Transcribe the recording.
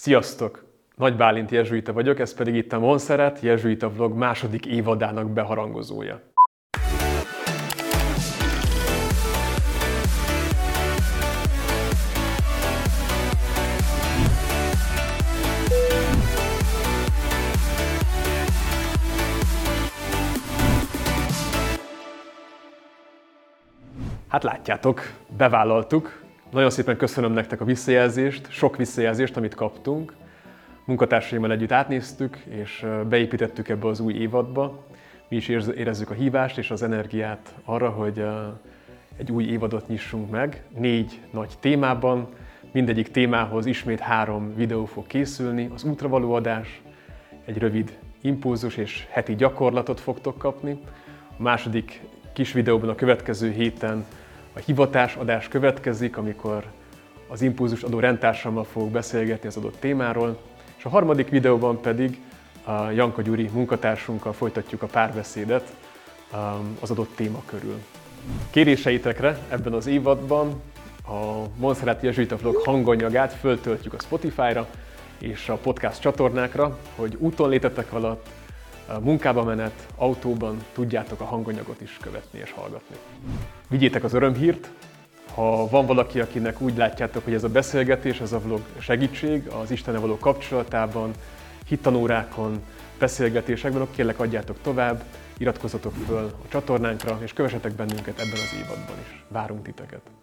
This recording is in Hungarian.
Sziasztok! Nagy Bálint Jezsuita vagyok, ez pedig itt a Monszeret Jezsuita Vlog második évadának beharangozója. Hát látjátok, bevállaltuk. Nagyon szépen köszönöm nektek a visszajelzést, sok visszajelzést, amit kaptunk. Munkatársaimmal együtt átnéztük, és beépítettük ebbe az új évadba. Mi is érezzük a hívást és az energiát arra, hogy egy új évadot nyissunk meg, négy nagy témában. Mindegyik témához ismét három videó fog készülni, az útravaló adás, egy rövid impulzus és heti gyakorlatot fogtok kapni. A második kis videóban a következő héten hivatásadás következik, amikor az impulzus adó rendtársammal fogok beszélgetni az adott témáról, és a harmadik videóban pedig a Janka Gyuri munkatársunkkal folytatjuk a párbeszédet um, az adott téma körül. Kéréseitekre ebben az évadban a Monszeráti Jezsuita Vlog hanganyagát föltöltjük a Spotify-ra és a podcast csatornákra, hogy úton létetek alatt munkába menet, autóban tudjátok a hanganyagot is követni és hallgatni. Vigyétek az örömhírt, ha van valaki, akinek úgy látjátok, hogy ez a beszélgetés, ez a vlog segítség az Istenne való kapcsolatában, hittanórákon, beszélgetésekben, akkor kérlek adjátok tovább, iratkozzatok föl a csatornánkra, és kövessetek bennünket ebben az évadban is. Várunk titeket!